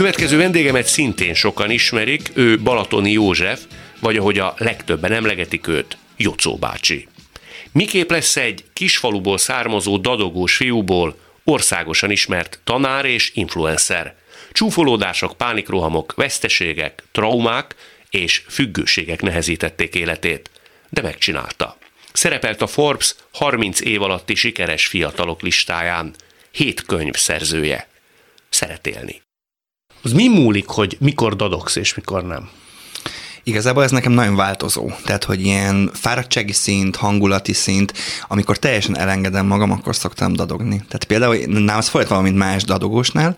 Következő vendégemet szintén sokan ismerik, ő Balatoni József, vagy ahogy a legtöbben emlegetik őt, Jocó bácsi. Miképp lesz egy kisfaluból származó dadogós fiúból országosan ismert tanár és influencer. Csúfolódások, pánikrohamok, veszteségek, traumák és függőségek nehezítették életét, de megcsinálta. Szerepelt a Forbes 30 év alatti sikeres fiatalok listáján, hét könyv szerzője. Szeret élni. Az mi múlik, hogy mikor dadogsz és mikor nem? Igazából ez nekem nagyon változó. Tehát, hogy ilyen fáradtsági szint, hangulati szint, amikor teljesen elengedem magam, akkor szoktam dadogni. Tehát például nálam az folyt valamint más dadogósnál,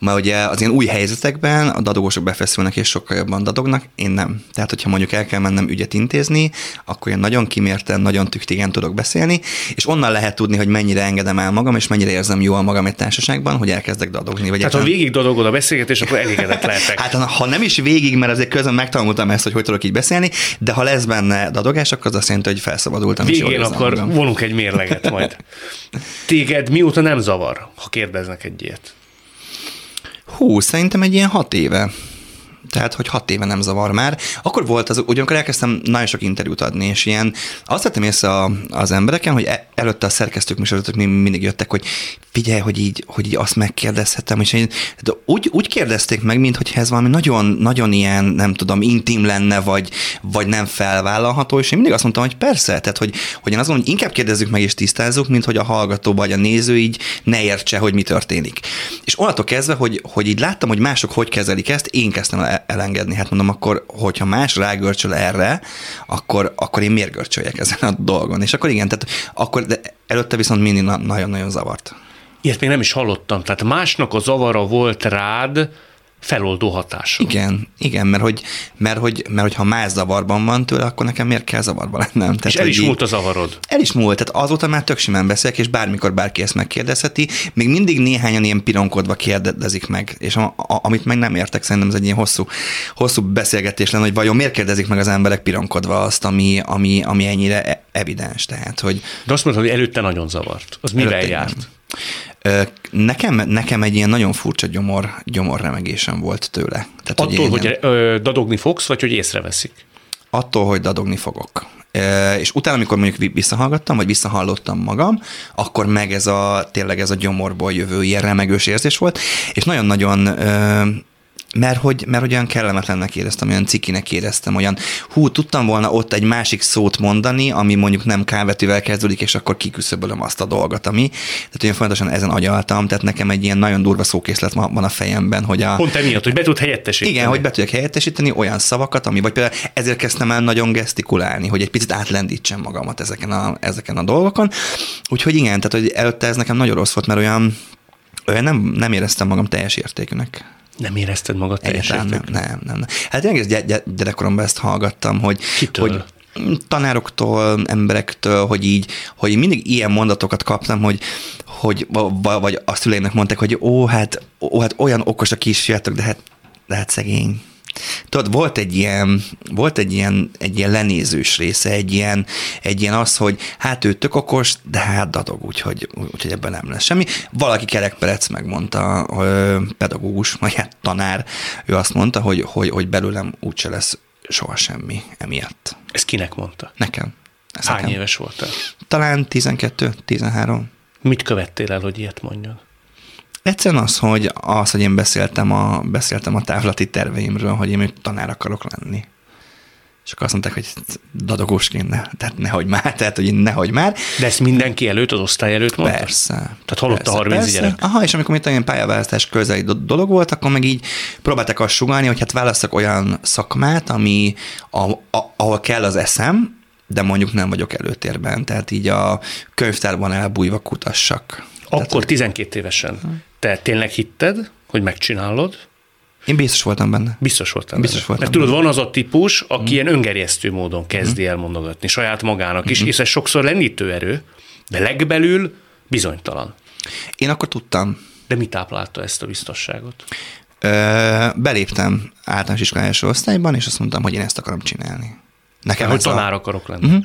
mert ugye az ilyen új helyzetekben a dadogósok befeszülnek és sokkal jobban dadognak, én nem. Tehát, hogyha mondjuk el kell mennem ügyet intézni, akkor én nagyon kimérten, nagyon tüktigen tudok beszélni, és onnan lehet tudni, hogy mennyire engedem el magam, és mennyire érzem jól magam egy társaságban, hogy elkezdek dadogni. Vagy Tehát, ha végig dadogod a beszélgetés, akkor elégedett lehetek. hát, ha nem is végig, mert azért közben megtanultam ezt, hogy hogy tudok így beszélni, de ha lesz benne dadogás, akkor az azt jelenti, hogy felszabadultam. Végén akkor magam. vonunk egy mérleget majd. Téged mióta nem zavar, ha kérdeznek egy ilyet? Hú, szerintem egy ilyen hat éve tehát hogy hat éve nem zavar már. Akkor volt az, ugyanakkor elkezdtem nagyon sok interjút adni, és ilyen azt vettem észre az embereken, hogy e, előtte a szerkesztők műsorozatok mindig jöttek, hogy figyelj, hogy így, hogy így azt megkérdezhetem, és én, de úgy, úgy kérdezték meg, mintha ez valami nagyon, nagyon ilyen, nem tudom, intim lenne, vagy, vagy nem felvállalható, és én mindig azt mondtam, hogy persze, tehát hogy, hogy én azt mondom, hogy inkább kérdezzük meg és tisztázzuk, mint hogy a hallgató vagy a néző így ne értse, hogy mi történik. És onnantól kezdve, hogy, hogy így láttam, hogy mások hogy kezelik ezt, én kezdtem el elengedni. Hát mondom, akkor, hogyha más rágörcsöl erre, akkor, akkor én miért görcsöljek ezen a dolgon? És akkor igen, tehát akkor de előtte viszont mindig nagyon-nagyon zavart. Ilyet még nem is hallottam. Tehát másnak a zavara volt rád, feloldó hatása. Igen, igen, mert hogy, mert hogy, mert hogy ha más zavarban van tőle, akkor nekem miért kell zavarban lennem? Tehát, és el is múlt a zavarod? El is múlt, tehát azóta már tök simán beszélek, és bármikor bárki ezt megkérdezheti, még mindig néhányan ilyen pironkodva kérdezik meg, és a, a, amit meg nem értek, szerintem ez egy ilyen hosszú, hosszú beszélgetés lenne, hogy vajon miért kérdezik meg az emberek pironkodva azt, ami, ami, ami ennyire e- evidens, tehát, hogy... De azt mondtad, hogy előtte nagyon zavart. Az mivel járt? Nem. Nekem, nekem egy ilyen nagyon furcsa gyomor, gyomorremegésem volt tőle. Tehát, Attól, hogy, hogy ö, dadogni fogsz, vagy hogy észreveszik? Attól, hogy dadogni fogok. És utána, amikor mondjuk visszahallgattam, vagy visszahallottam magam, akkor meg ez a tényleg ez a gyomorból jövő ilyen remegős érzés volt, és nagyon-nagyon mert hogy, mert hogy olyan kellemetlennek éreztem, olyan cikinek éreztem, olyan hú, tudtam volna ott egy másik szót mondani, ami mondjuk nem kávetővel kezdődik, és akkor kiküszöbölöm azt a dolgot, ami. Tehát olyan folyamatosan ezen agyaltam, tehát nekem egy ilyen nagyon durva szókészlet van a fejemben, hogy a... Pont emiatt, hogy be tud helyettesíteni. Igen, hogy be tudjak helyettesíteni olyan szavakat, ami, vagy például ezért kezdtem el nagyon gesztikulálni, hogy egy picit átlendítsem magamat ezeken a, ezeken a dolgokon. Úgyhogy igen, tehát hogy előtte ez nekem nagyon rossz volt, mert olyan, olyan nem, nem éreztem magam teljes értékűnek. Nem érezted magad teljesen? Nem, nem, nem, nem. Hát én egész gyerekkoromban ezt hallgattam, hogy, Kitől? hogy tanároktól, emberektől, hogy így, hogy mindig ilyen mondatokat kaptam, hogy, hogy vagy a szüleinek mondták, hogy ó, hát, ó, hát olyan okos a kisfiatok, de hát, de hát szegény. Tudod, volt egy ilyen, volt egy ilyen, egy ilyen lenézős része, egy ilyen, egy ilyen az, hogy hát ő tök okos, de hát dadog, úgyhogy, úgyhogy ebben nem lesz semmi. Valaki kerekperec megmondta, hogy pedagógus, vagy hát tanár, ő azt mondta, hogy, hogy, hogy belőlem úgyse lesz soha semmi emiatt. Ez kinek mondta? Nekem. Ez Hány nekem. éves voltál? Talán 12-13. Mit követtél el, hogy ilyet mondjon? Egyszerűen az, hogy, az, hogy én beszéltem a, beszéltem a távlati terveimről, hogy én még tanár akarok lenni. És akkor azt mondták, hogy dadogósként ne, tehát nehogy már, tehát hogy nehogy már. De ezt mindenki előtt, az osztály előtt mondta? Persze. Tehát hallotta persze, 30 persze. gyerek? Aha, és amikor itt olyan pályaválasztás közeli dolog volt, akkor meg így próbáltak azt sugalni, hogy hát választok olyan szakmát, ami, a, a, ahol kell az eszem, de mondjuk nem vagyok előtérben, tehát így a könyvtárban elbújva kutassak. Akkor tehát, 12 évesen te tényleg hitted, hogy megcsinálod? Én biztos voltam benne. Biztos voltam biztos benne. Voltam Mert tudod, van az a típus, aki mm. ilyen öngerjesztő módon kezdi mm. el mondogatni saját magának mm. is, és ez sokszor lendítő erő, de legbelül bizonytalan. Én akkor tudtam. De mi táplálta ezt a biztosságot? Ö, beléptem általános iskolai első osztályban, és azt mondtam, hogy én ezt akarom csinálni. Nekem hogy tanár a... akarok lenni. Uh-huh.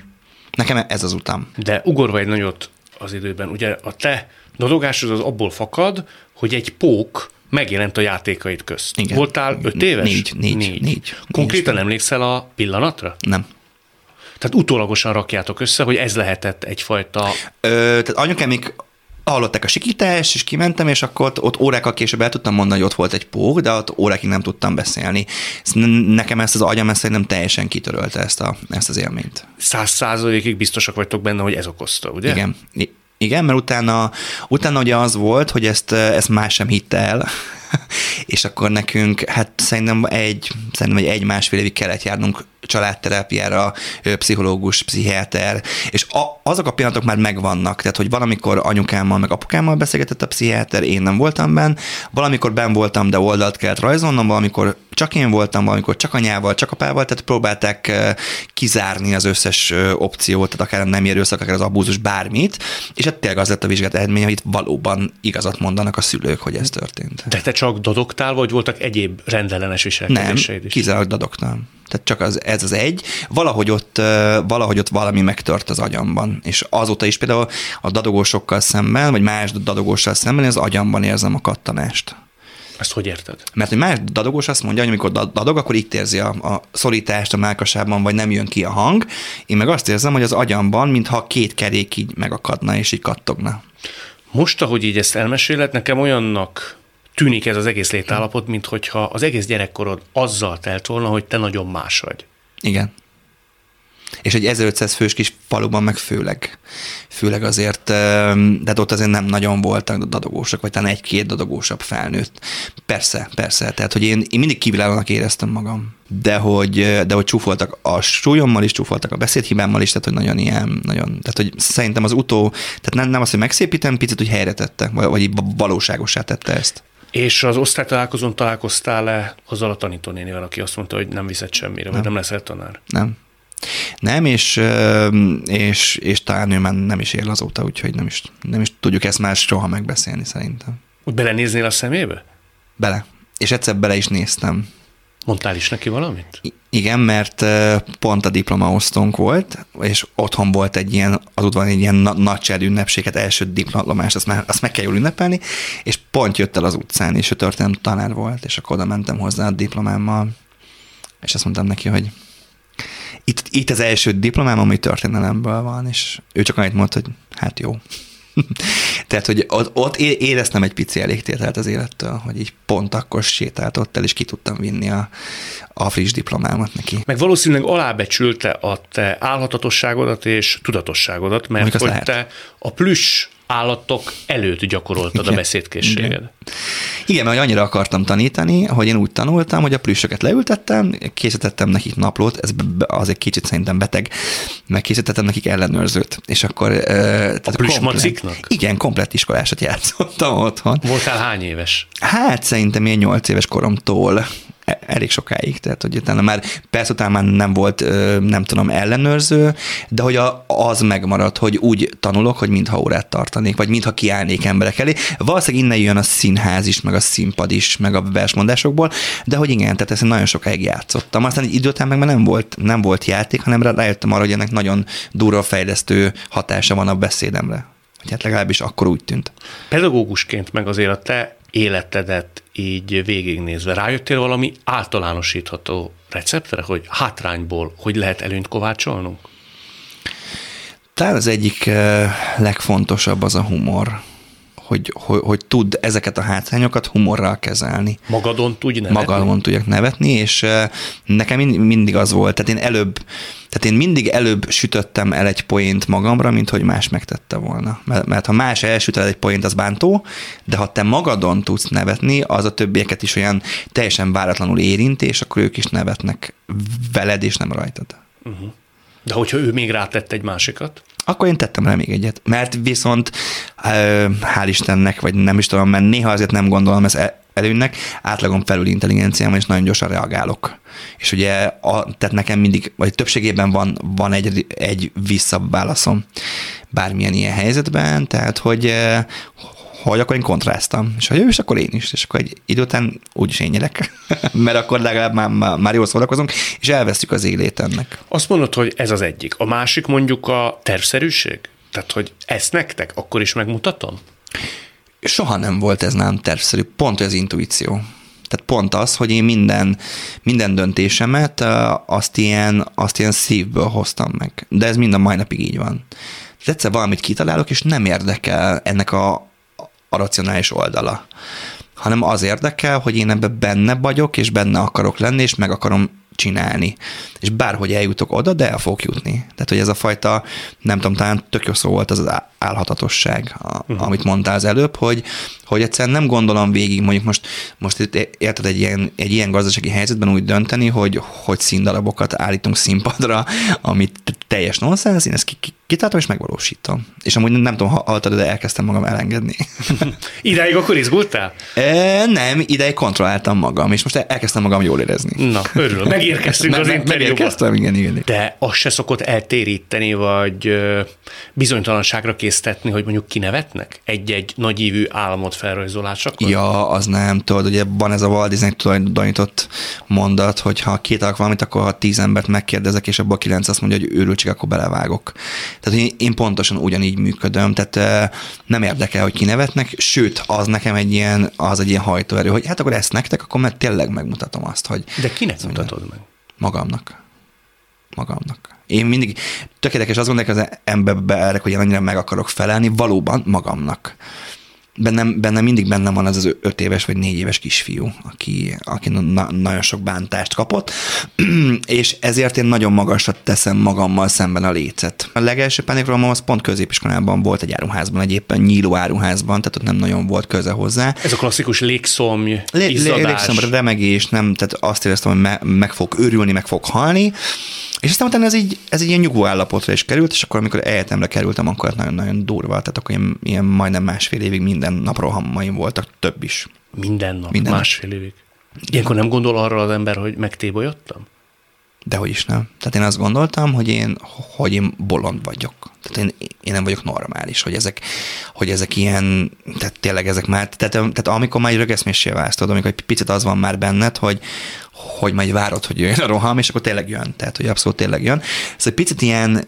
Nekem ez az utam. De ugorva egy nagyot az időben, ugye a te dadogásod az abból fakad, hogy egy pók megjelent a játékaid közt. Igen. Voltál öt éves? Négy, négy, négy. négy. Konkrétan emlékszel a pillanatra? Nem. Tehát utólagosan rakjátok össze, hogy ez lehetett egyfajta... Ö, tehát anyukám még hallották a sikítást, és kimentem, és akkor ott, ott órákkal később el tudtam mondani, hogy ott volt egy pók, de ott órákig nem tudtam beszélni. Nekem ezt az agyam ezt nem teljesen kitörölte ezt, a, ezt az élményt. Száz százalékig biztosak vagytok benne, hogy ez okozta, ugye? Igen. Igen, mert utána, utána ugye az volt, hogy ezt, ezt más sem hitte el, és akkor nekünk, hát szerintem egy, szerintem egy, egy másfél évig kellett járnunk családterápiára, pszichológus, pszichiáter, és a, azok a pillanatok már megvannak, tehát hogy valamikor anyukámmal, meg apukámmal beszélgetett a pszichiáter, én nem voltam benne, valamikor ben voltam, de oldalt kellett rajzolnom, valamikor csak én voltam, valamikor csak anyával, csak apával, tehát próbálták kizárni az összes opciót, tehát akár nem erőszak, akár az abúzus, bármit, és hát tényleg az lett a vizsgát eredménye, hogy itt valóban igazat mondanak a szülők, hogy ez történt. De te csak dadogtál, vagy voltak egyéb rendellenes viselkedéseid Nem, kizárólag dadogtam. Tehát csak az, ez az egy. Valahogy ott, valahogy ott valami megtört az agyamban. És azóta is például a dadogósokkal szemben, vagy más dadogóssal szemben az agyamban érzem a kattanást. Ezt hogy érted? Mert egy más dadogós azt mondja, hogy amikor dadog, akkor itt érzi a, a szorítást a mákasában, vagy nem jön ki a hang. Én meg azt érzem, hogy az agyamban, mintha két kerék így megakadna, és így kattogna. Most, ahogy így ezt elmeséled, nekem olyannak tűnik ez az egész létállapot, mint hogyha az egész gyerekkorod azzal telt volna, hogy te nagyon más vagy. Igen. És egy 1500 fős kis faluban meg főleg. Főleg azért, de ott azért nem nagyon voltak dadogósak, vagy talán egy-két dadogósabb felnőtt. Persze, persze. Tehát, hogy én, én mindig kívülállónak éreztem magam. De hogy, de hogy csúfoltak a súlyommal is, csúfoltak a beszédhibámmal is, tehát hogy nagyon ilyen, nagyon, tehát hogy szerintem az utó, tehát nem, nem azt, hogy megszépítem, picit, hogy helyre tette, vagy, vagy valóságosá tette ezt. És az osztálytalálkozón találkoztál-e azzal a tanítónénivel, aki azt mondta, hogy nem viszed semmire, nem. vagy nem leszel tanár? Nem. Nem, és, és, és talán ő már nem is él azóta, úgyhogy nem is, nem is tudjuk ezt már soha megbeszélni szerintem. Úgy belenéznél a szemébe? Bele. És egyszer bele is néztem. Mondtál is neki valamit? Igen, mert pont a diplomaosztónk volt, és otthon volt egy ilyen, az udvaron egy ilyen nagy ünnepséget, első diplomást, azt, már, azt meg kell jól ünnepelni, és pont jött el az utcán, és ő történet tanár volt, és akkor oda mentem hozzá a diplomámmal, és azt mondtam neki, hogy itt, itt az első diplomám, ami történelemből van, és ő csak annyit mondta, hogy hát jó. Tehát, hogy ott, ott éreztem egy pici elégtételt az élettől, hogy így pont akkor sétált ott el, és ki tudtam vinni a, a friss diplomámat neki. Meg valószínűleg alábecsülte a te álhatatosságodat és tudatosságodat, mert hogy lehet. te a plüss állatok előtt gyakoroltad Igen. a beszédkészséged. Igen. Igen, mert annyira akartam tanítani, hogy én úgy tanultam, hogy a plüssöket leültettem, készítettem nekik naplót, ez az egy kicsit szerintem beteg, meg készítettem nekik ellenőrzőt, és akkor... Uh, tehát a plüssmaciknak? Igen, komplett iskolásat játszottam otthon. Voltál hány éves? Hát szerintem én nyolc éves koromtól elég sokáig, tehát hogy utána már persze utána már nem volt, nem tudom, ellenőrző, de hogy a, az megmaradt, hogy úgy tanulok, hogy mintha órát tartanék, vagy mintha kiállnék emberek elé. Valószínűleg innen jön a színház is, meg a színpad is, meg a versmondásokból, de hogy igen, tehát ezt nagyon sokáig játszottam. Aztán egy idő után meg már nem volt, nem volt játék, hanem rájöttem arra, hogy ennek nagyon durva fejlesztő hatása van a beszédemre. Hogy hát legalábbis akkor úgy tűnt. Pedagógusként meg azért a te életedet így végignézve, rájöttél valami általánosítható receptre, hogy hátrányból hogy lehet előnyt kovácsolnunk? Talán az egyik eh, legfontosabb az a humor hogy, hogy, hogy tud ezeket a hátrányokat humorral kezelni. Magadon tudj nevetni? Magadon tudjak nevetni, és nekem mindig az volt, tehát én előbb, tehát én mindig előbb sütöttem el egy poént magamra, mint hogy más megtette volna. Mert, mert ha más elsüt el egy poént, az bántó, de ha te magadon tudsz nevetni, az a többieket is olyan teljesen váratlanul érinti, és akkor ők is nevetnek veled, és nem rajtad. Uh-huh. De hogyha ő még rátett egy másikat? Akkor én tettem rá még egyet. Mert viszont hál' Istennek, vagy nem is tudom, mert néha azért nem gondolom ezt előnnek, átlagon felül intelligenciám, és nagyon gyorsan reagálok. És ugye, a, tehát nekem mindig, vagy többségében van, van egy, egy visszaválaszom bármilyen ilyen helyzetben, tehát hogy, hogy akkor én kontráztam, és ha ő is, akkor én is, és akkor egy idő után úgyis én nyerek, mert akkor legalább már, már, már jól szórakozunk, és elvesztjük az élét ennek. Azt mondod, hogy ez az egyik. A másik mondjuk a tervszerűség? Tehát, hogy ezt nektek akkor is megmutatom? soha nem volt ez nem tervszerű, pont az intuíció. Tehát pont az, hogy én minden, minden döntésemet azt ilyen, azt ilyen szívből hoztam meg. De ez mind a mai napig így van. Tehát egyszer valamit kitalálok, és nem érdekel ennek a, a racionális oldala hanem az érdekel, hogy én ebben benne vagyok, és benne akarok lenni, és meg akarom csinálni. És bárhogy eljutok oda, de el fogok jutni. Tehát, hogy ez a fajta, nem tudom, talán tök jó szó volt az az állhatatosság, a, uh-huh. amit mondtál az előbb, hogy, hogy egyszerűen nem gondolom végig, mondjuk most, most itt érted egy ilyen, egy ilyen gazdasági helyzetben úgy dönteni, hogy, hogy színdarabokat állítunk színpadra, amit teljes nonsens, én ezt kitaláltam és megvalósítom. És amúgy nem tudom, ha haltad, de elkezdtem magam elengedni. Ideig akkor izgultál? E, nem, ideig kontrolláltam magam, és most elkezdtem magam jól érezni. Na, örülök. Megérkeztünk az interjúba. Megérkeztem, igen, igen. De az se szokott eltéríteni, vagy bizonytalanságra késztetni, hogy mondjuk kinevetnek egy-egy nagyívű álmot felrajzolásakor? Ja, az nem. Tudod, ugye van ez a Walt Disney tulajdonított mondat, hogy ha kétalak valamit, akkor ha tíz embert megkérdezek, és abból kilenc azt mondja, hogy őrültség, akkor belevágok. Tehát én, én pontosan ugyanígy működöm, tehát nem érdekel, hogy kinevetnek, sőt, az nekem egy ilyen, az egy ilyen hajtóerő, hogy hát akkor ezt nektek, akkor mert tényleg megmutatom azt, hogy... De kinek mutatod meg? Magamnak. Magamnak. Én mindig tökéletes azt gondolok az emberbe hogy én annyira meg akarok felelni, valóban magamnak bennem, bennem mindig bennem van az az öt éves vagy négy éves kisfiú, aki, aki na, nagyon sok bántást kapott, és ezért én nagyon magasra teszem magammal szemben a lécet. A legelső pánikrohamom az pont középiskolában volt egy áruházban, egy éppen nyíló áruházban, tehát ott nem nagyon volt köze hozzá. Ez a klasszikus légszomj, Lé, Légszomj, remegés, nem, tehát azt éreztem, hogy me, meg fog őrülni, meg fog halni, és aztán utána ez így, ez így ilyen nyugvó állapotra is került, és akkor amikor egyetemre kerültem, akkor nagyon-nagyon durva, tehát akkor ilyen, ilyen majdnem másfél évig minden nap rohamaim voltak, több is. Minden nap, minden másfél nap. évig. Ilyenkor nem gondol arra az ember, hogy megtébolyodtam? Dehogy is nem. Tehát én azt gondoltam, hogy én, hogy én bolond vagyok. Tehát én, én nem vagyok normális, hogy ezek, hogy ezek ilyen, tehát tényleg ezek már, tehát, tehát amikor már egy rögeszméssé válsz, tudod, amikor egy picit az van már benned, hogy, hogy majd várod, hogy jöjjön a roham, és akkor tényleg jön. Tehát, hogy abszolút tényleg jön. Ez egy picit ilyen,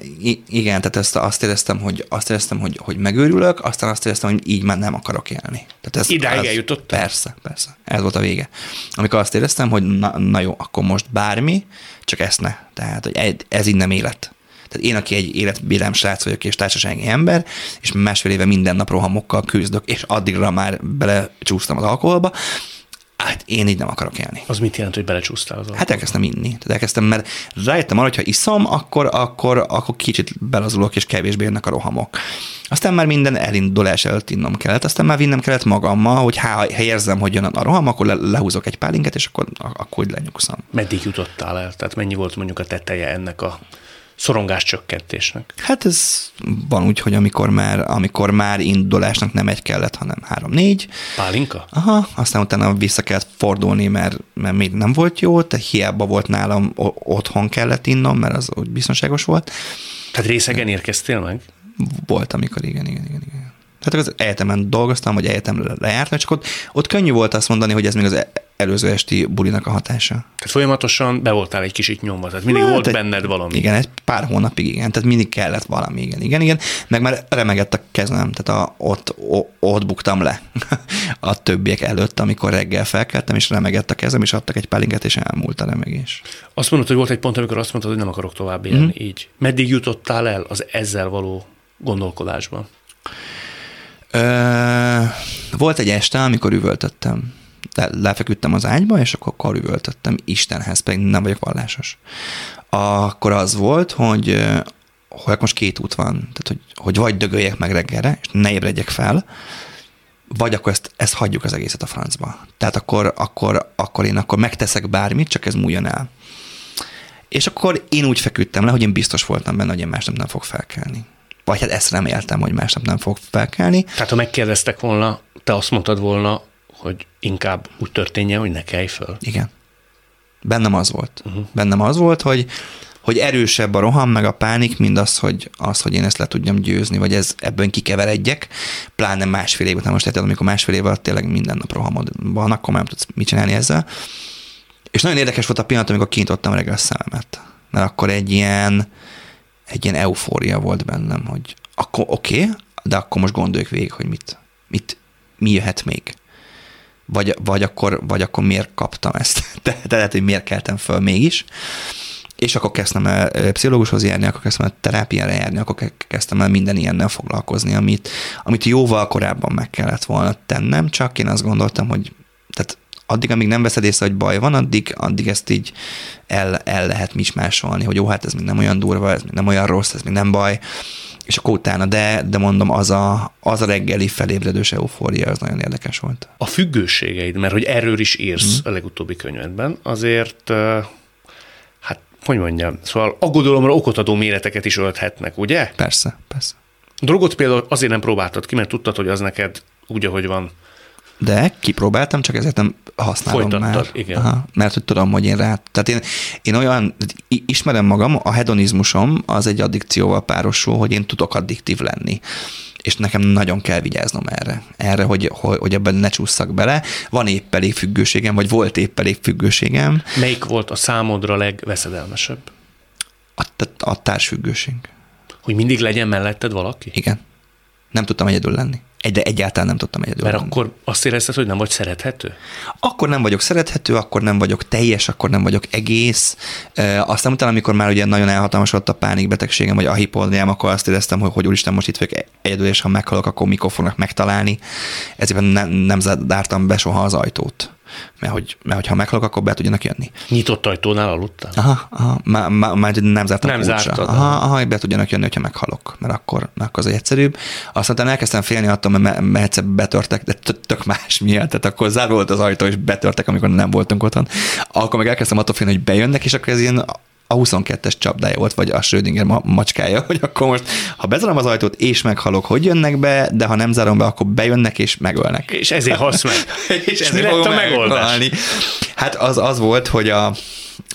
igen, tehát ezt, azt éreztem, hogy, azt éreztem, hogy, hogy megőrülök, aztán azt éreztem, hogy így már nem akarok élni. Tehát ez, Idáig ez, eljutott? Persze, persze. Ez volt a vége. Amikor azt éreztem, hogy na, na jó, akkor most bármi, csak ezt ne. Tehát, hogy ez így nem élet. Tehát én, aki egy életbélem srác vagyok és társasági ember, és másfél éve minden nap rohamokkal küzdök, és addigra már belecsúsztam az alkoholba, hát én így nem akarok élni. Az mit jelent, hogy belecsúsztál az Hát elkezdtem inni. Tehát elkezdtem, mert rájöttem arra, hogy ha iszom, akkor, akkor, akkor kicsit belazulok, és kevésbé jönnek a rohamok. Aztán már minden elindulás előtt innom kellett, aztán már vinnem kellett magammal, hogy ha, ha érzem, hogy jön a roham, akkor le, lehúzok egy pálinket, és akkor, akkor lenyugszom. Meddig jutottál el? Tehát mennyi volt mondjuk a teteje ennek a szorongás csökkentésnek? Hát ez van úgy, hogy amikor már, amikor már indulásnak nem egy kellett, hanem három-négy. Pálinka? Aha, aztán utána vissza kellett fordulni, mert, mert még nem volt jó, tehát hiába volt nálam, otthon kellett innom, mert az úgy biztonságos volt. Tehát részegen érkeztél meg? Volt, amikor igen, igen, igen. igen. Tehát az egyetemen dolgoztam, vagy egyetemre lejártam, csak ott, ott könnyű volt azt mondani, hogy ez még az előző esti bulinak a hatása. Tehát folyamatosan be voltál egy kicsit nyomva, tehát mindig hát, volt egy, benned valami. Igen, egy pár hónapig, igen, tehát mindig kellett valami, igen, igen, igen, meg már remegett a kezem, tehát a, ott, o, ott buktam le a többiek előtt, amikor reggel felkeltem, és remegett a kezem, és adtak egy pálinket, és elmúlt a remegés. Azt mondod, hogy volt egy pont, amikor azt mondtad, hogy nem akarok tovább élni mm. így. Meddig jutottál el az ezzel való gondolkodásban? Ö, volt egy este, amikor üvöltöttem le, lefeküdtem az ágyba, és akkor karüvöltöttem Istenhez, pedig nem vagyok vallásos. Akkor az volt, hogy hogy most két út van, tehát hogy, hogy vagy dögöljek meg reggelre, és ne ébredjek fel, vagy akkor ezt, ezt hagyjuk az egészet a francba. Tehát akkor, akkor, akkor én akkor megteszek bármit, csak ez múljon el. És akkor én úgy feküdtem le, hogy én biztos voltam benne, hogy én másnap nem fog felkelni. Vagy hát ezt reméltem, hogy másnap nem fog felkelni. Tehát ha megkérdeztek volna, te azt mondtad volna, hogy inkább úgy történjen, hogy ne kelj föl. Igen. Bennem az volt. Uh-huh. Bennem az volt, hogy, hogy erősebb a roham, meg a pánik, mint az, hogy, az, hogy én ezt le tudjam győzni, vagy ez ebből kikeveredjek, pláne másfél év után. Most érted, amikor másfél év alatt tényleg minden nap rohamod van, akkor már nem tudsz mit csinálni ezzel. És nagyon érdekes volt a pillanat, amikor kinyitottam reggel a szememet. Mert akkor egy ilyen, egy ilyen eufória volt bennem, hogy akkor oké, okay, de akkor most gondoljuk végig, hogy mit, mit, mi jöhet még? Vagy, vagy, akkor, vagy akkor miért kaptam ezt? De, de lehet, hogy miért keltem föl mégis. És akkor kezdtem el pszichológushoz járni, akkor kezdtem el terápiára járni, akkor kezdtem el minden ilyennel foglalkozni, amit, amit jóval korábban meg kellett volna tennem, csak én azt gondoltam, hogy tehát addig, amíg nem veszed észre, hogy baj van, addig, addig ezt így el, el lehet mismásolni, hogy jó, hát ez még nem olyan durva, ez még nem olyan rossz, ez még nem baj, és akkor utána, de, de mondom, az a, az a reggeli felébredős eufória, az nagyon érdekes volt. A függőségeid, mert hogy erről is írsz mm. a legutóbbi könyvedben, azért hát, hogy mondjam, szóval aggodalomra okot adó méreteket is ölthetnek, ugye? Persze, persze. A drogot például azért nem próbáltad ki, mert tudtad, hogy az neked úgy, ahogy van, de kipróbáltam, csak ezért nem használom Folytattad, már. igen. Aha, mert hogy tudom, hogy én rá... Tehát én, én olyan, ismerem magam, a hedonizmusom az egy addikcióval párosul, hogy én tudok addiktív lenni és nekem nagyon kell vigyáznom erre, erre, hogy, hogy, hogy ebben ne csúszszak bele. Van épp elég függőségem, vagy volt épp elég függőségem. Melyik volt a számodra legveszedelmesebb? A, a társfüggőség. Hogy mindig legyen melletted valaki? Igen. Nem tudtam egyedül lenni egyre egyáltalán nem tudtam egyedül. Mert akkor azt érezted, hogy nem vagy szerethető? Akkor nem vagyok szerethető, akkor nem vagyok teljes, akkor nem vagyok egész. aztán utána, amikor már ugye nagyon elhatalmasodott a pánikbetegségem, vagy a hipoldiám, akkor azt éreztem, hogy, hogy úristen, most itt vagyok egyedül, és ha meghalok, akkor mikor fognak megtalálni. Ezért nem, nem zártam be soha az ajtót mert hogy, mert hogy ha meghalok, akkor be tudjanak jönni. Nyitott ajtónál aludtál? Aha, aha már, már, már nem zártam Nem kulcsra. zártad. Aha, aha, hogy be tudjanak jönni, hogyha meghalok, mert akkor, mert akkor az egyszerűbb. Aztán elkezdtem félni attól, mert, mert egyszer betörtek, de tök más miatt, tehát akkor zárva volt az ajtó, és betörtek, amikor nem voltunk otthon. Akkor meg elkezdtem attól félni, hogy bejönnek, és akkor ez ilyen a 22-es csapdája volt, vagy a Schrödinger macskája, hogy akkor most, ha bezárom az ajtót és meghalok, hogy jönnek be, de ha nem zárom be, akkor bejönnek és megölnek. És ezért halsz meg. és, és mi lett a megoldás? Hát az az volt, hogy a,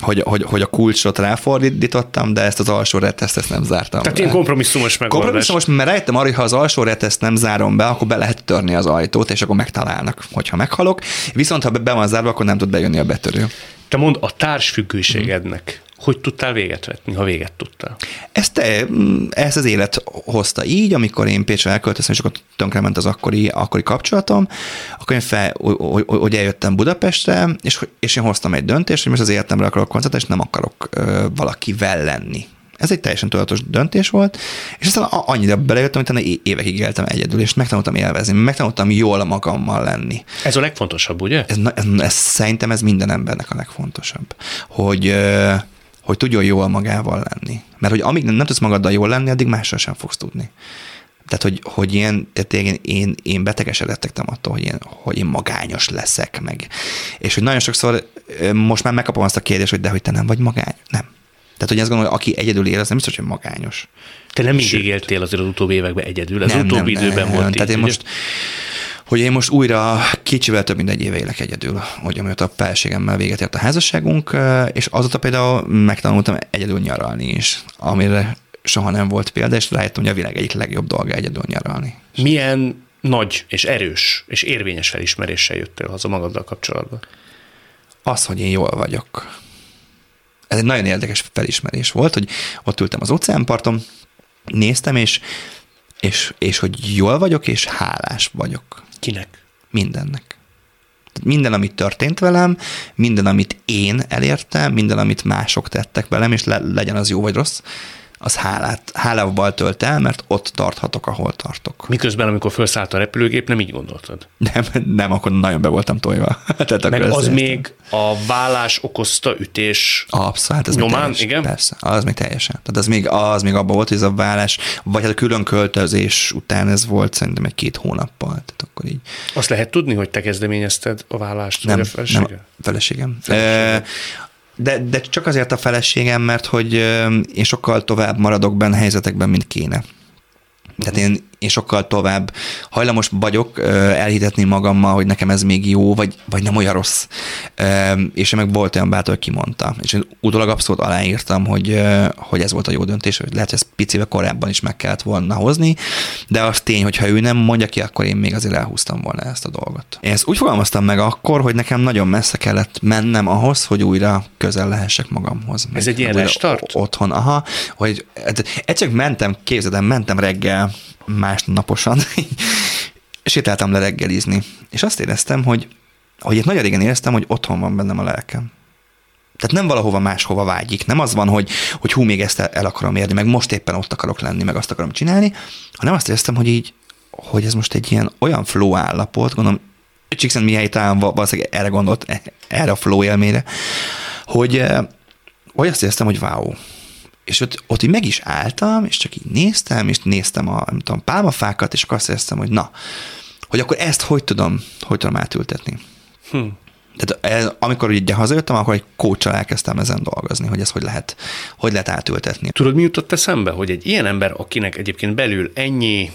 hogy, hogy, hogy a kulcsot ráfordítottam, de ezt az alsó reteszt ezt nem zártam Tehát be. ilyen kompromisszumos megoldás. Kompromisszumos, mert rájöttem arra, hogy ha az alsó reteszt nem zárom be, akkor be lehet törni az ajtót, és akkor megtalálnak, hogyha meghalok. Viszont ha be van zárva, akkor nem tud bejönni a betörő. Te mond a társfüggőségednek hogy tudtál véget vetni, ha véget tudtál? Ezt, te, ezt az élet hozta így, amikor én Pécsre elköltöztem, és akkor tönkrement az akkori, akkori kapcsolatom, akkor én fel, hogy, eljöttem Budapestre, és, és én hoztam egy döntést, hogy most az életemre akarok koncentrálni, és nem akarok ö, valakivel lenni. Ez egy teljesen tudatos döntés volt, és aztán annyira belejöttem, hogy utána évekig éltem egyedül, és megtanultam élvezni, megtanultam jól magammal lenni. Ez a legfontosabb, ugye? Ez, ez, ez, szerintem ez minden embernek a legfontosabb, hogy hogy tudjon jól magával lenni. Mert hogy amíg nem tudsz magaddal jól lenni, addig mással sem fogsz tudni. Tehát, hogy, hogy ilyen, tehát én, én, én betegesedettem attól, hogy én, hogy én magányos leszek meg. És hogy nagyon sokszor most már megkapom azt a kérdést, hogy de hogy te nem vagy magány. Nem. Tehát, hogy azt gondolom, hogy aki egyedül él, az nem biztos, hogy magányos. Te nem mindig éltél azért az utóbbi években egyedül, az nem, utóbbi nem, időben nem, volt Tehát így, én most, hogy én most újra kicsivel több mint egy éve élek egyedül, hogy amióta a felségemmel véget ért a házasságunk, és azóta például megtanultam egyedül nyaralni is, amire soha nem volt példa, és rájöttem, hogy a világ egyik legjobb dolga egyedül nyaralni. Milyen nagy és erős és érvényes felismeréssel jöttél haza magaddal kapcsolatban? Az, hogy én jól vagyok. Ez egy nagyon érdekes felismerés volt, hogy ott ültem az óceánparton, néztem, és, és, és hogy jól vagyok, és hálás vagyok. Kinek? Mindennek. Minden, amit történt velem, minden, amit én elértem, minden, amit mások tettek velem, és le, legyen az jó vagy rossz, az hálát, hálával tölt el, mert ott tarthatok, ahol tartok. Miközben, amikor felszállt a repülőgép, nem így gondoltad? Nem, nem, akkor nagyon be voltam tojva. Tehát Meg az értem. még a vállás okozta ütés Abszolút, hát ez nyomán, teljesen, igen? Persze, az még teljesen. Tehát az még, az még abban volt, hogy ez a vállás, vagy hát a külön költözés után ez volt szerintem egy két hónappal. Tehát akkor így. Azt lehet tudni, hogy te kezdeményezted a vállást, nem, a feleségem? Nem, feleségem. feleségem de, de csak azért a feleségem, mert hogy én sokkal tovább maradok benne helyzetekben, mint kéne. Tehát én én sokkal tovább hajlamos vagyok elhitetni magammal, hogy nekem ez még jó, vagy, vagy nem olyan rossz. És én meg volt olyan bátor, hogy kimondta. És én utólag abszolút aláírtam, hogy, hogy ez volt a jó döntés, hogy lehet, hogy ezt picivel korábban is meg kellett volna hozni, de az tény, hogy ha ő nem mondja ki, akkor én még azért elhúztam volna ezt a dolgot. Én ezt úgy fogalmaztam meg akkor, hogy nekem nagyon messze kellett mennem ahhoz, hogy újra közel lehessek magamhoz. Ez egy ilyen restart? Otthon, aha, hogy egyszer mentem, képzeld mentem reggel másnaposan sétáltam le reggelizni, és azt éreztem, hogy, hogy itt nagyon régen éreztem, hogy otthon van bennem a lelkem. Tehát nem valahova máshova vágyik. Nem az van, hogy, hogy hú, még ezt el, akarom érni, meg most éppen ott akarok lenni, meg azt akarom csinálni, hanem azt éreztem, hogy így, hogy ez most egy ilyen olyan flow állapot, gondolom, Csíkszent Mihály talán valószínűleg erre gondolt, erre a flow élmére, hogy, eh, hogy azt éreztem, hogy wow. És ott, ott így meg is álltam, és csak így néztem, és néztem a nem tudom, pálmafákat, és akkor azt éreztem, hogy na, hogy akkor ezt hogy tudom, hogy tudom átültetni. Hm. Tehát ez, amikor ugye hazajöttem, akkor egy kócsal elkezdtem ezen dolgozni, hogy ez hogy lehet, hogy lehet átültetni. Tudod, mi jutott eszembe, hogy egy ilyen ember, akinek egyébként belül ennyi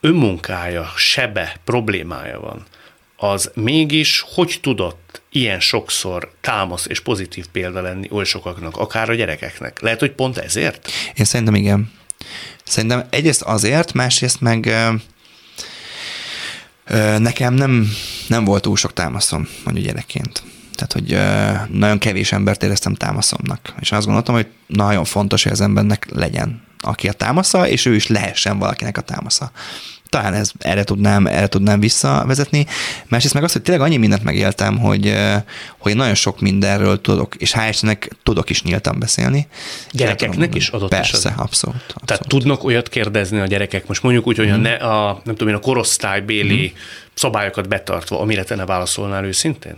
önmunkája, sebe, problémája van, az mégis hogy tudott ilyen sokszor támasz és pozitív példa lenni oly sokaknak, akár a gyerekeknek? Lehet, hogy pont ezért? Én szerintem igen. Szerintem egyrészt azért, másrészt meg nekem nem, nem volt túl sok támaszom, mondjuk gyerekként. Tehát, hogy nagyon kevés embert éreztem támaszomnak. És azt gondoltam, hogy nagyon fontos, hogy az embernek legyen, aki a támasza, és ő is lehessen valakinek a támasza talán ez, erre, tudnám, erre tudnám visszavezetni. Másrészt meg azt, hogy tényleg annyi mindent megéltem, hogy, hogy nagyon sok mindenről tudok, és hál' tudok is nyíltan beszélni. Gyerekeknek is adott Persze, esetben. abszolút, abszolút. Tehát tudnak olyat kérdezni a gyerekek, most mondjuk úgy, hogy mm. a, ne, a, nem tudom én, a korosztálybéli mm. szabályokat betartva, amire te ne válaszolnál őszintén?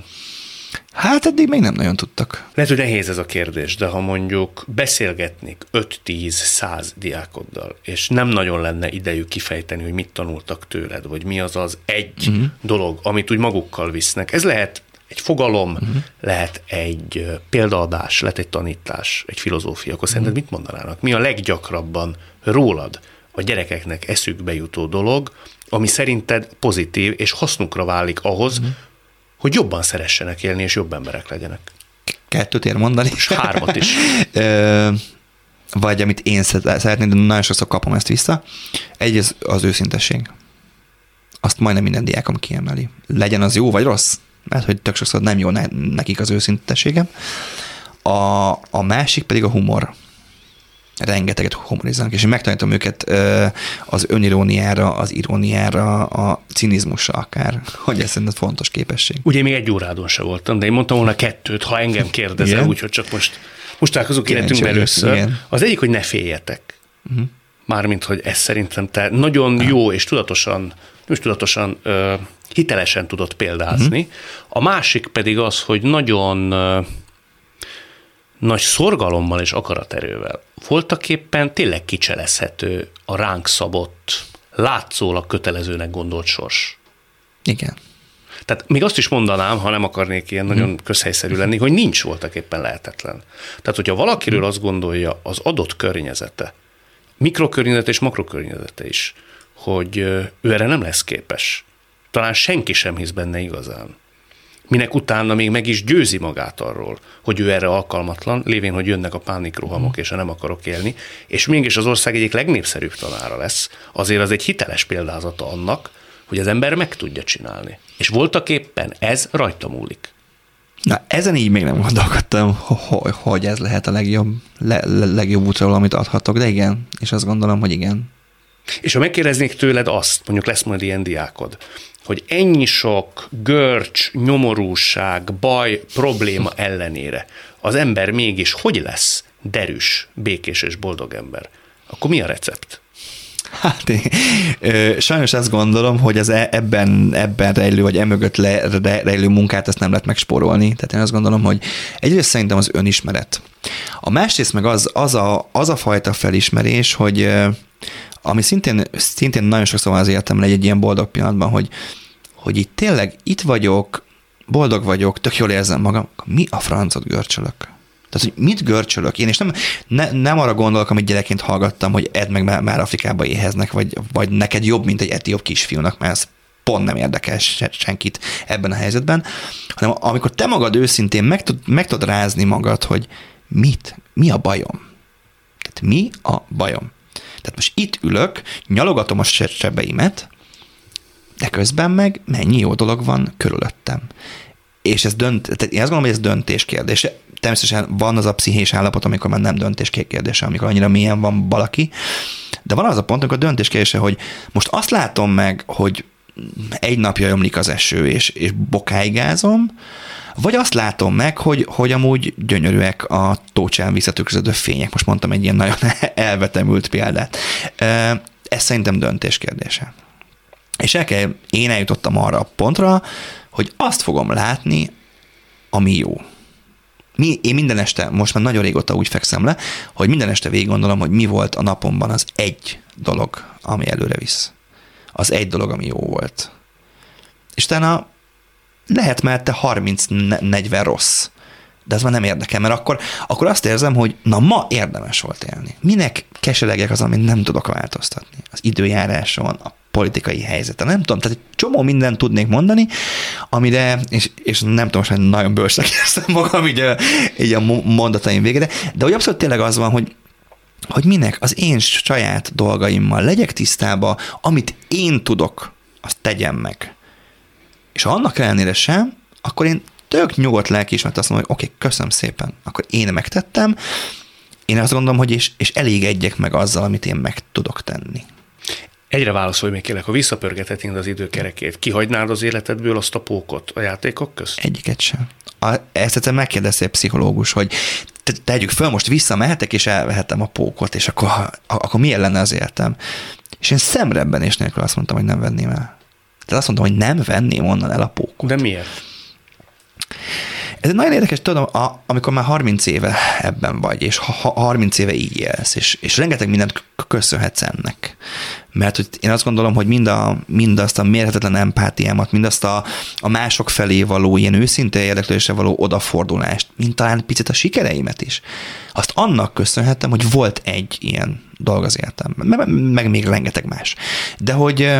Hát eddig még nem nagyon tudtak. Lehet, hogy nehéz ez a kérdés, de ha mondjuk beszélgetnék 5-10-100 diákoddal, és nem nagyon lenne idejük kifejteni, hogy mit tanultak tőled, vagy mi az az egy uh-huh. dolog, amit úgy magukkal visznek. Ez lehet egy fogalom, uh-huh. lehet egy példadás, lehet egy tanítás, egy filozófia, akkor szerinted uh-huh. mit mondanának? Mi a leggyakrabban rólad a gyerekeknek eszükbe jutó dolog, ami szerinted pozitív és hasznukra válik ahhoz, uh-huh hogy jobban szeressenek élni, és jobb emberek legyenek. Kettőt ér mondani. És hármat is. vagy amit én szeretném, de nagyon sokszor kapom ezt vissza. Egy az, az őszintesség. Azt majdnem minden diákom kiemeli. Legyen az jó vagy rossz, mert hogy tök sokszor nem jó nekik az őszintességem. A, a másik pedig a humor rengeteget humorizálnak, és én megtanítom őket az öniróniára, az iróniára, a cinizmusra akár, hogy ez szerintem fontos képesség. Ugye még egy órádon se voltam, de én mondtam volna kettőt, ha engem kérdezel, úgyhogy csak most, most találkozunk életünkben először. Igen. Az egyik, hogy ne féljetek. Uh-huh. Mármint, hogy ez szerintem te nagyon uh-huh. jó és tudatosan, most tudatosan uh, hitelesen tudott példázni. Uh-huh. A másik pedig az, hogy nagyon nagy szorgalommal és akaraterővel voltak éppen tényleg kicselezhető a ránk szabott, látszólag kötelezőnek gondolt sors. Igen. Tehát még azt is mondanám, ha nem akarnék ilyen nagyon hmm. közhelyszerű lenni, hogy nincs voltak éppen lehetetlen. Tehát, hogyha valakiről azt gondolja az adott környezete, mikrokörnyezete és makrokörnyezete is, hogy ő erre nem lesz képes, talán senki sem hisz benne igazán, minek utána még meg is győzi magát arról, hogy ő erre alkalmatlan, lévén, hogy jönnek a pánikrohamok, és a nem akarok élni, és mégis az ország egyik legnépszerűbb tanára lesz, azért az egy hiteles példázata annak, hogy az ember meg tudja csinálni. És voltak éppen ez rajta múlik. Na, ezen így még nem gondolkodtam, hogy ez lehet a legjobb, le, legjobb útra, amit adhatok, de igen, és azt gondolom, hogy igen. És ha megkérdeznék tőled azt, mondjuk lesz majd ilyen diákod, hogy ennyi sok görcs, nyomorúság, baj, probléma ellenére az ember mégis hogy lesz derűs, békés és boldog ember, akkor mi a recept? Hát én, ö, sajnos azt gondolom, hogy az e, ebben, ebben rejlő, vagy emögött le, re, rejlő munkát ezt nem lehet megspórolni. Tehát én azt gondolom, hogy egyrészt szerintem az önismeret. A másrészt meg az, az, a, az a fajta felismerés, hogy ami szintén, szintén nagyon sokszor van az életemben egy ilyen boldog pillanatban, hogy, hogy itt tényleg itt vagyok, boldog vagyok, tök jól érzem magam, mi a francot görcsölök? Tehát, hogy mit görcsölök én, és nem, ne, nem arra gondolok, amit gyerekként hallgattam, hogy edd meg már, már Afrikába éheznek, vagy, vagy neked jobb, mint egy etióp kisfiúnak, mert ez pont nem érdekel senkit ebben a helyzetben, hanem amikor te magad őszintén meg, tud, meg tudod rázni magad, hogy mit, mi a bajom. Tehát mi a bajom. Tehát most itt ülök, nyalogatom a sebeimet, de közben meg mennyi jó dolog van körülöttem. És ez dönt, tehát én azt gondolom, hogy ez döntés kérdése. Természetesen van az a pszichés állapot, amikor már nem döntés kérdése, amikor annyira mélyen van valaki, De van az a pont, amikor a döntés kérdése, hogy most azt látom meg, hogy egy napja ömlik az eső, és, és bokáigázom, vagy azt látom meg, hogy, hogy amúgy gyönyörűek a tócsán visszatükröződő fények. Most mondtam egy ilyen nagyon elvetemült példát. Ez szerintem döntés kérdése. És el kell, én eljutottam arra a pontra, hogy azt fogom látni, ami jó. Mi, én minden este, most már nagyon régóta úgy fekszem le, hogy minden este végig gondolom, hogy mi volt a napomban az egy dolog, ami előre visz. Az egy dolog, ami jó volt. És utána lehet mellette 30-40 rossz. De ez már nem érdekel, mert akkor, akkor azt érzem, hogy na ma érdemes volt élni. Minek keselegek az, amit nem tudok változtatni? Az időjáráson, a politikai helyzete. Nem tudom, tehát egy csomó mindent tudnék mondani, amire, és, és nem tudom, hogy nagyon bősnek érzem magam így a, így a mondataim végére, de hogy abszolút tényleg az van, hogy hogy minek az én saját dolgaimmal legyek tisztába, amit én tudok, azt tegyem meg. És ha annak ellenére sem, akkor én tök nyugodt lelkiismeret azt mondom, hogy oké, okay, köszönöm szépen, akkor én megtettem, én azt gondolom, hogy és, és egyek meg azzal, amit én meg tudok tenni. Egyre válaszolj még kérlek, ha visszapörgethetnéd az időkerekét, kihagynád az életedből azt a pókot a játékok közt? Egyiket sem. A, ezt egyszer megkérdezte egy pszichológus, hogy te, tegyük föl, most visszamehetek, és elvehetem a pókot, és akkor, akkor milyen lenne az életem? És én szemrebben és nélkül azt mondtam, hogy nem venném el. Tehát azt mondtam, hogy nem venném onnan el a pókot. De miért? Ez egy nagyon érdekes, tudom, a, amikor már 30 éve ebben vagy, és ha, 30 éve így élsz, és, és rengeteg mindent köszönhetsz ennek. Mert hogy én azt gondolom, hogy mind a, mindazt a mérhetetlen empátiámat, mindazt a, a mások felé való ilyen őszinte érdeklődésre való odafordulást, mint talán picit a sikereimet is, azt annak köszönhetem, hogy volt egy ilyen dolog az életemben, meg, meg még rengeteg más. De hogy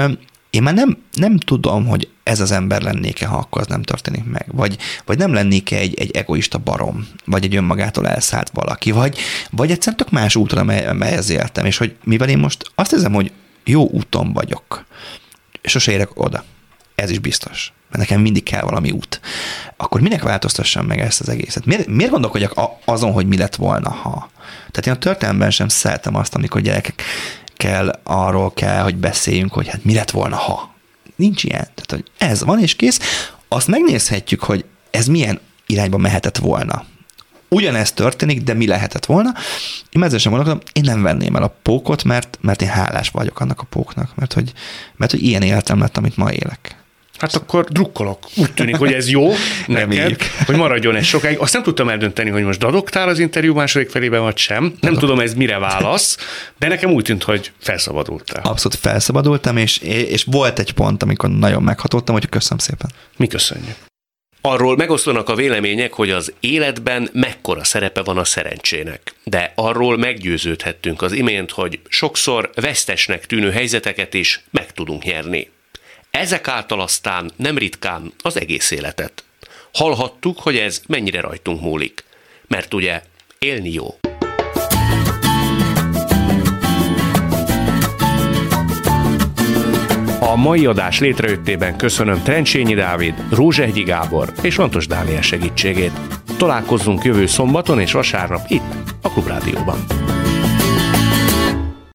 én már nem, nem tudom, hogy ez az ember lennék-e, ha akkor az nem történik meg. Vagy, vagy nem lennék-e egy, egy egoista barom, vagy egy önmagától elszállt valaki, vagy, vagy egyszerűen tök más útra, mely, melyhez éltem, és hogy mivel én most azt hiszem, hogy jó úton vagyok, sose érek oda. Ez is biztos. Mert nekem mindig kell valami út. Akkor minek változtassam meg ezt az egészet? Miért, miért gondolkodjak azon, hogy mi lett volna, ha? Tehát én a történelemben sem szeretem azt, amikor gyerekek kell, arról kell, hogy beszéljünk, hogy hát mi lett volna, ha. Nincs ilyen. Tehát, hogy ez van, és kész. Azt megnézhetjük, hogy ez milyen irányba mehetett volna. Ugyanezt történik, de mi lehetett volna? Én ezzel sem gondolkodom, én nem venném el a pókot, mert, mert én hálás vagyok annak a póknak, mert hogy, mert hogy ilyen életem lett, amit ma élek. Hát akkor drukkolok. Úgy tűnik, hogy ez jó neked, hogy maradjon ez sokáig. Azt nem tudtam eldönteni, hogy most dadogtál az interjú második felében, vagy sem. Nem Dadog. tudom, ez mire válasz, de nekem úgy tűnt, hogy felszabadultál. Abszolút felszabadultam, és, és volt egy pont, amikor nagyon meghatottam, hogy köszönöm szépen. Mi köszönjük. Arról megoszlanak a vélemények, hogy az életben mekkora szerepe van a szerencsének. De arról meggyőződhettünk az imént, hogy sokszor vesztesnek tűnő helyzeteket is meg tudunk nyerni ezek által aztán nem ritkán az egész életet. Hallhattuk, hogy ez mennyire rajtunk múlik. Mert ugye élni jó. A mai adás létrejöttében köszönöm Trencsényi Dávid, Rózsehgyi Gábor és Lantos Dániel segítségét. Találkozzunk jövő szombaton és vasárnap itt, a Klubrádióban.